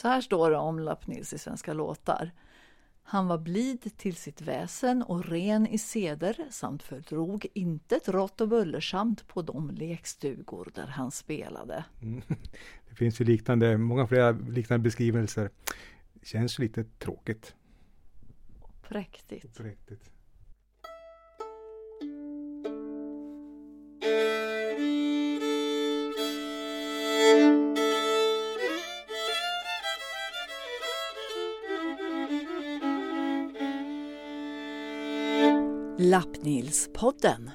Så här står det om Lapp-Nils i Svenska låtar. Han var blid till sitt väsen och ren i seder samt fördrog intet rått och bullersamt på de lekstugor där han spelade. Mm. Det finns ju liknande, många fler liknande beskrivelser. Det känns lite tråkigt. Präktigt. Präktigt. Lappnilspodden.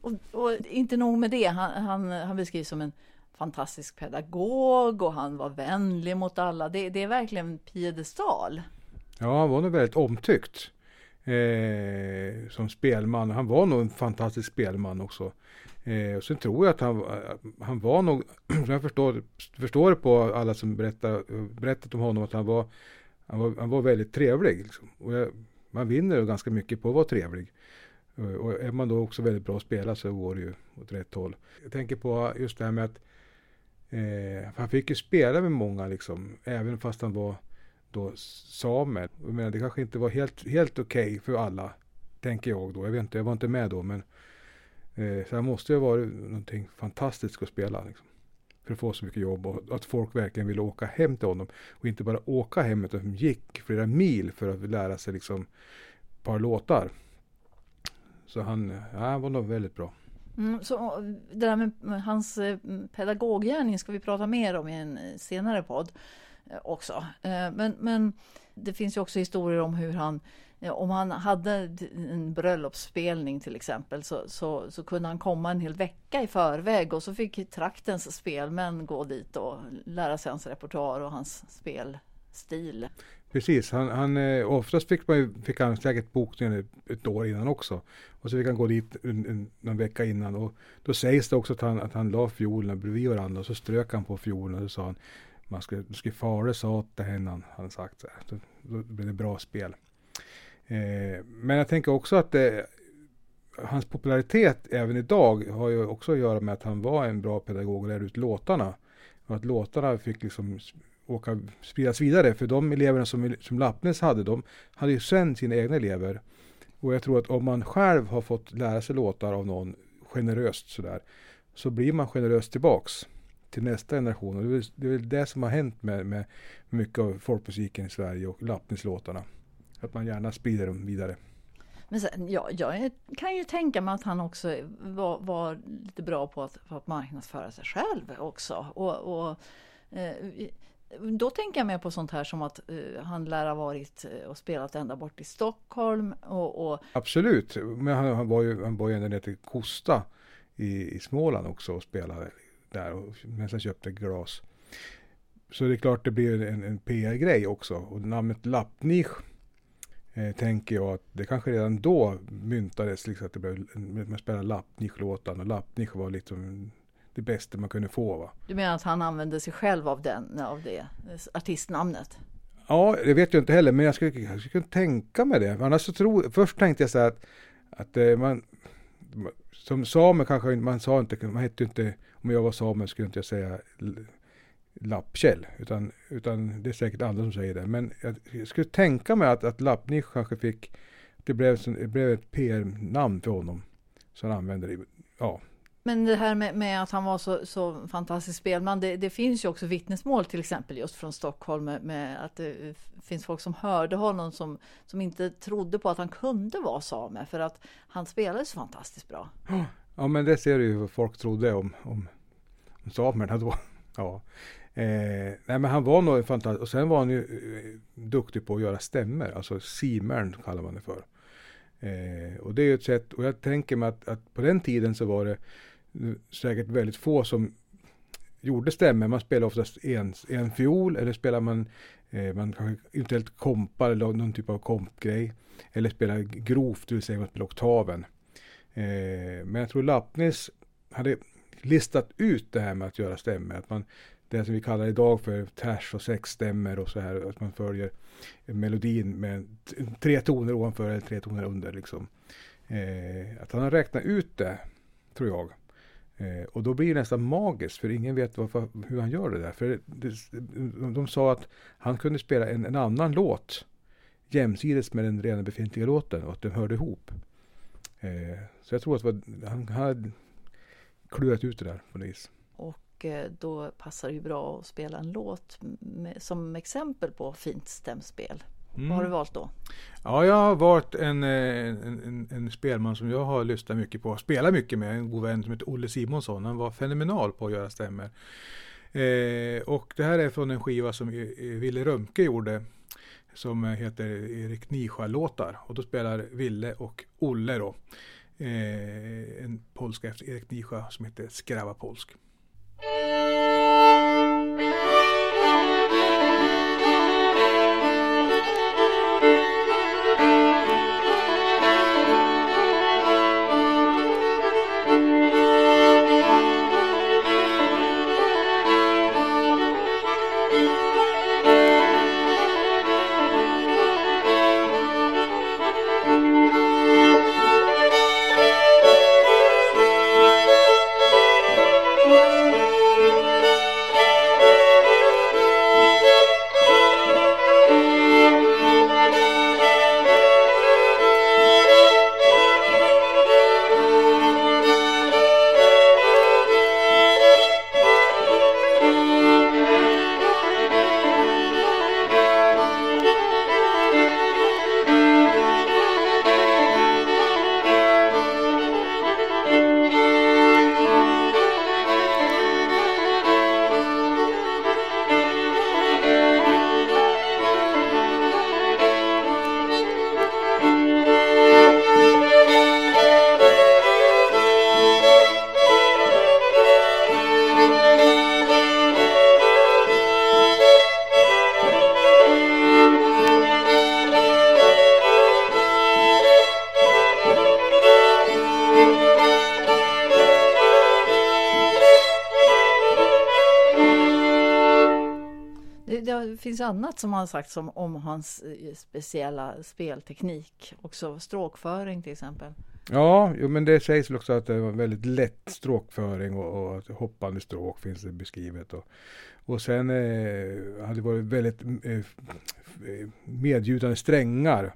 Och, och, inte nog med det, han, han, han beskrivs som en fantastisk pedagog och han var vänlig mot alla. Det, det är verkligen piedestal. Ja, han var nog väldigt omtyckt eh, som spelman. Han var nog en fantastisk spelman också. Eh, och sen tror jag att han, han var nog, som jag förstår, förstår det på alla som berättar, berättat om honom, att han var, han var, han var väldigt trevlig. Liksom. Och jag, man vinner ganska mycket på att vara trevlig. Eh, och är man då också väldigt bra att spela så går det ju åt rätt håll. Jag tänker på just det här med att eh, han fick ju spela med många liksom, även fast han var då samer. Jag menar, det kanske inte var helt, helt okej okay för alla, tänker jag då. Jag vet inte, jag var inte med då, men eh, så det måste ju ha varit någonting fantastiskt att spela. Liksom, för att få så mycket jobb och att folk verkligen ville åka hem till honom. Och inte bara åka hem, utan de gick flera mil för att lära sig liksom ett par låtar. Så han, ja, han var nog väldigt bra. Mm, så det där med hans eh, pedagoggärning ska vi prata mer om i en eh, senare podd eh, också. Men, men det finns ju också historier om hur han om han hade en bröllopsspelning till exempel så, så, så, kunde han komma en hel vecka i förväg och så fick traktens spelmän gå dit och lära sig hans repertoar och hans spelstil. Precis, han, han, eh, oftast fick, man, fick han säkert bokningen ett, år innan också. Och så fick han gå dit en, en, någon vecka innan. Och då sägs det också att han, att han la fiolerna bredvid varandra och så strök han på fiolerna och så sa han man ska, ska fara sa det henne han sagt. Så Då, då blev det bra spel. Eh, men jag tänker också att det, hans popularitet även idag har ju också att göra med att han var en bra pedagog och lärde ut låtarna. Och att låtarna fick liksom åka, spridas vidare. För de eleverna som, som Lappnäs hade, de hade ju sen sina egna elever. Och jag tror att om man själv har fått lära sig låtar av någon generöst sådär, så blir man generös tillbaks till nästa generation. Och det, är, väl det som har hänt med, med mycket av folkmusiken i Sverige och Lappnäs-låtarna. Att man gärna sprider dem vidare. Men sen, ja, jag kan ju tänka mig att han också var, var lite bra på att, på att marknadsföra sig själv också. Och, och eh, då tänker jag mer på sånt här som att uh, han lär ha varit uh, och spelat ända bort i Stockholm. Och, och... Absolut, men han, han, var ju han var ju ända ner till Kosta i, i Småland också och spelade där och nästan köpte glas. Så det är klart det blir en, en PR-grej också. Och namnet Lappnich eh, tänker jag att det kanske redan då myntades liksom att det blev, man spelade Lappnich-låten och Lappnich var liksom det bästa man kunde få. Va? Du menar att han använde sig själv av, den, av det artistnamnet? Ja, det vet jag inte heller, men jag skulle, jag skulle kunna tänka mig det. Annars så tror, först tänkte jag så här att, att eh, man, som same kanske man sa inte, man hette inte, om jag var same skulle inte jag säga Lappkäll, utan, utan det är säkert andra som säger det. Men jag skulle tänka mig att, att Lappnisch kanske fick, det blev, det blev ett PR-namn för honom. Så han använde det, ja, men det här med, med, att han var så, så fantastisk spelman, det, det, finns ju också vittnesmål till exempel just från Stockholm med, med, att det finns folk som hörde honom som, som inte trodde på att han kunde vara same för att han spelade så fantastiskt bra. Ja, men det ser du ju vad folk trodde om, om, om samerna då. Ja. Eh, nej, men han var nog fantastisk. Och sen var han ju eh, duktig på att göra stämmer, alltså simern kallar man det för. Eh, och det är ju ett sätt, och jag tänker mig att, att på den tiden så var det eh, säkert väldigt få som gjorde stämmer. Man spelade oftast en, en fiol eller spelar man, eh, man kanske eventuellt kompar eller någon typ av kompgrej. Eller spelar grovt, det vill säga man spelar oktaven. Eh, men jag tror Lappnes hade listat ut det här med att göra stämmer. Att man, det som vi kallar idag för ters och sexstämmer och så här. Att man följer melodin med tre toner ovanför eller tre toner under. Liksom. Eh, att han har räknat ut det, tror jag. Eh, och då blir det nästan magiskt för ingen vet varför, hur han gör det där. För det, de sa att han kunde spela en, en annan låt jämsides med den redan befintliga låten och att de hörde ihop. Eh, så jag tror att var, han hade klurat ut det där på något vis. Och eh, då passar det ju bra att spela en låt med, som exempel på fint stämspel. Mm. Vad har du mm. valt då? Ja, jag har valt en, eh, en, en, en, spelman som jag har lyssnat mycket på, spelat mycket med, en god vän som heter Olle Simonsson. Han var fenomenal på att göra stämmer. Eh, och det här är från en skiva som Ville Römke gjorde som heter Erik Nischa-låtar. Och då spelar Ville och Olle då eh, en polska efter Erik Nischa som heter Skrava polsk. Thank you. Finns annat som har sagts om, om hans eh, speciella spelteknik. Också stråkföring till exempel. Ja, jo, men det sägs också att det var väldigt lätt stråkföring och, och hoppande stråk finns det beskrivet. Och, och sen eh, hade det varit väldigt eh, medgjutande strängar.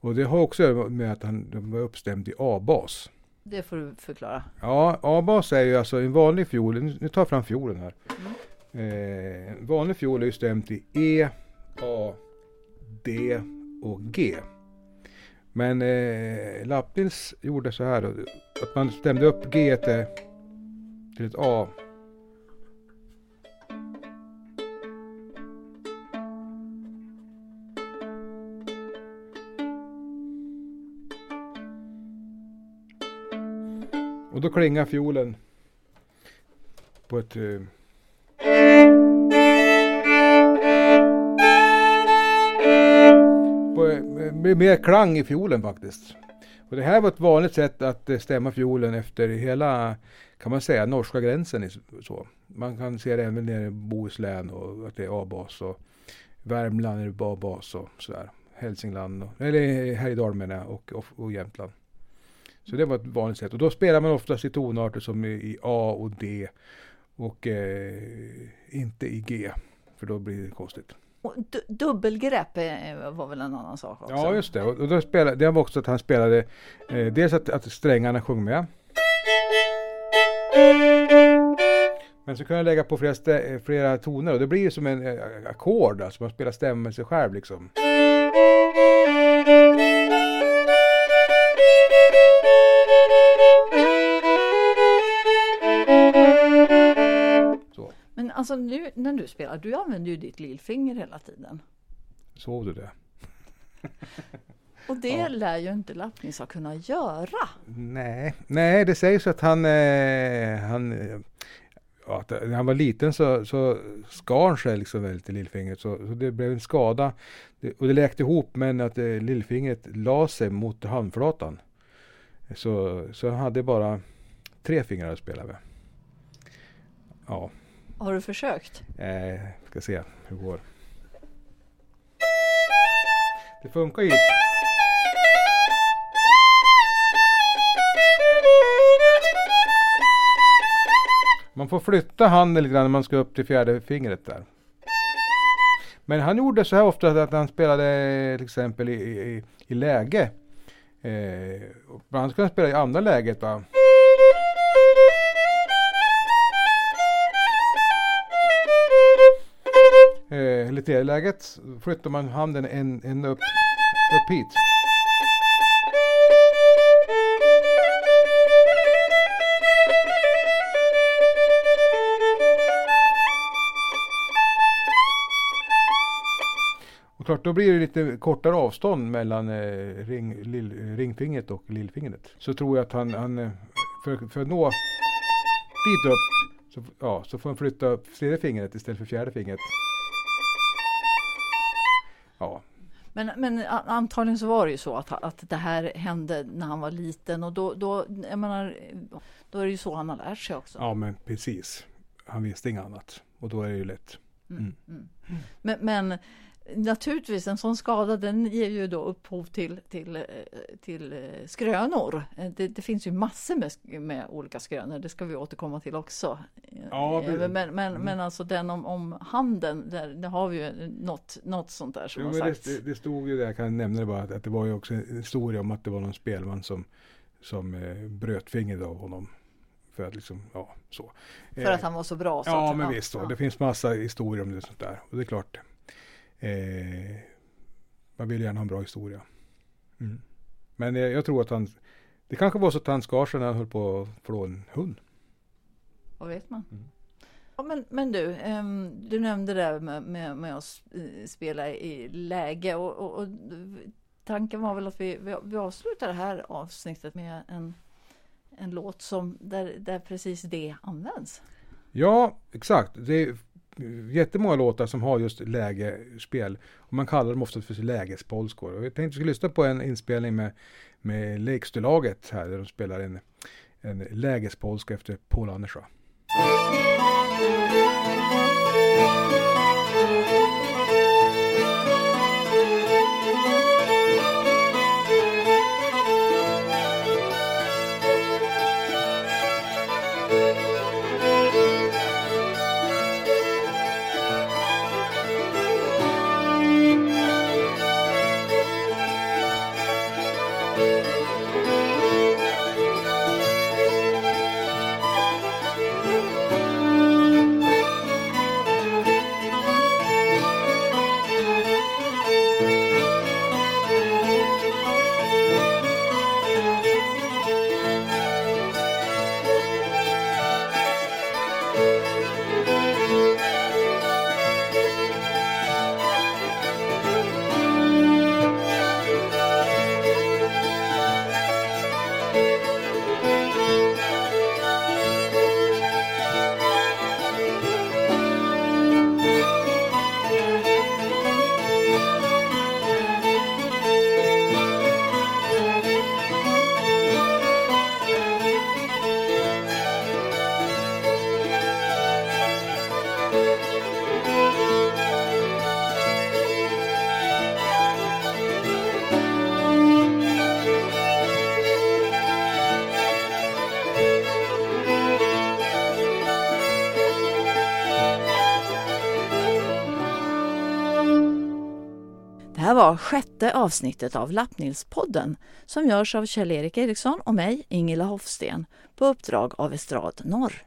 Och det har också med att han var uppstämd i A-bas. Det får du förklara. Ja, A-bas är ju alltså en vanlig fiol. Nu tar jag fram fiolen här. Mm. Eh, vanlig fiol är ju stämt i E, A, D och G. Men eh, Lappnils gjorde så här att man stämde upp G till, till ett A. Och då klingar fiolen på ett eh, mer klang i fiolen faktiskt. Och det här var ett vanligt sätt att eh, stämma fiolen efter hela, kan man säga, norska gränsen. Så. Man kan se det även nere i Bohuslän och att det är A-bas. Och Värmland är det A-bas och sådär. Hälsingland, och, eller Härjedalen menar jag, och, och, och Jämtland. Så det var ett vanligt sätt. Och då spelar man oftast i tonarter som i A och D. Och eh, inte i G. För då blir det konstigt. Dubbelgrepp eh, var väl en annan sak också? Ja, just det. Och då spelade, det var också att han spelade eh, dels att, att strängarna sjöng med. Men så kunde han lägga på flera, eh, flera toner och det blir ju som en eh, ackord, alltså man spelar stämmen sig själv liksom. Alltså nu när du spelar, du använder ju ditt lillfinger hela tiden. Såg du det? Och det ja. lär ju inte Lappnissa kunna göra. Nej, nej det sägs att han, eh, han ja, när han var liten så, så skar han sig liksom väldigt i lillfingret så, så, det blev en skada. Det, och det läkte ihop men att eh, lillfingret la sig mot handflatan. Så, så han hade bara tre fingrar att spela med. Ja. Har du försökt? Eh, ska se hur det går. Det funkar ju. Man får flytta handen lite grann när man ska upp till fjärde fingret där. Men han gjorde så här ofta att han spelade till exempel i, i, i läge. Eh, ibland skulle han spela i andra läget. Va? Eh, eller tredje läget flyttar man handen en, en upp, upp hit. Och klart, då blir det lite kortare avstånd mellan eh, ring, lill, ringfingret och lillfingret. Så tror jag att han, han eh, för, för att nå dit upp, så, ja, så får han flytta upp tredje fingret istället för fjärde fingret. Men, men antagligen så var det ju så att, att det här hände när han var liten och då, då, jag menar, då är det ju så han har lärt sig också. Ja, men precis. Han visste inget annat och då är det ju lätt. Mm. Mm. Mm. Men, men Naturligtvis, en sån skada den ger ju då upphov till, till, eh, till eh, skrönor. Eh, det, det finns ju massor med, med, olika skrönor, det ska vi återkomma till också. Ja, men, men, mm. men alltså den om, om handen, där, där har vi ju något, något sånt där som jo, har sagts. Det, det, stod ju där, jag kan nämna det bara, att det var ju också en historia om att det var någon spelman som, som eh, bröt fingret av honom. För att liksom, ja, så. För att han var så bra? Så ja, att, men ja, visst. Ja. Det finns massa historier om det sånt där. Och det är klart, Eh, man vill gärna ha en bra historia. Mm. Men jag, jag, tror att han, det kanske var så att han skar sig när han höll på att flå en hund. Vad vet man? Mm. Ja, men, men du, um, du nämnde det med, med, med, att spela i läge och, och, och, tanken var väl att vi, vi, vi avslutar det här avsnittet med en, en låt som där, där precis det används. Ja, exakt. Det jättemånga låtar som har just lägespel. Och man kallar dem ofta för lägespolskor. Och jag tänkte att vi skulle lyssna på en inspelning med, med Lekstulaget här där de spelar en, en lägespolska efter Paul Andersson. Var sjätte avsnittet av Lappnilspodden som görs av Kjell-Erik Eriksson och mig, Ingela Hofsten, på uppdrag av Estrad Norr.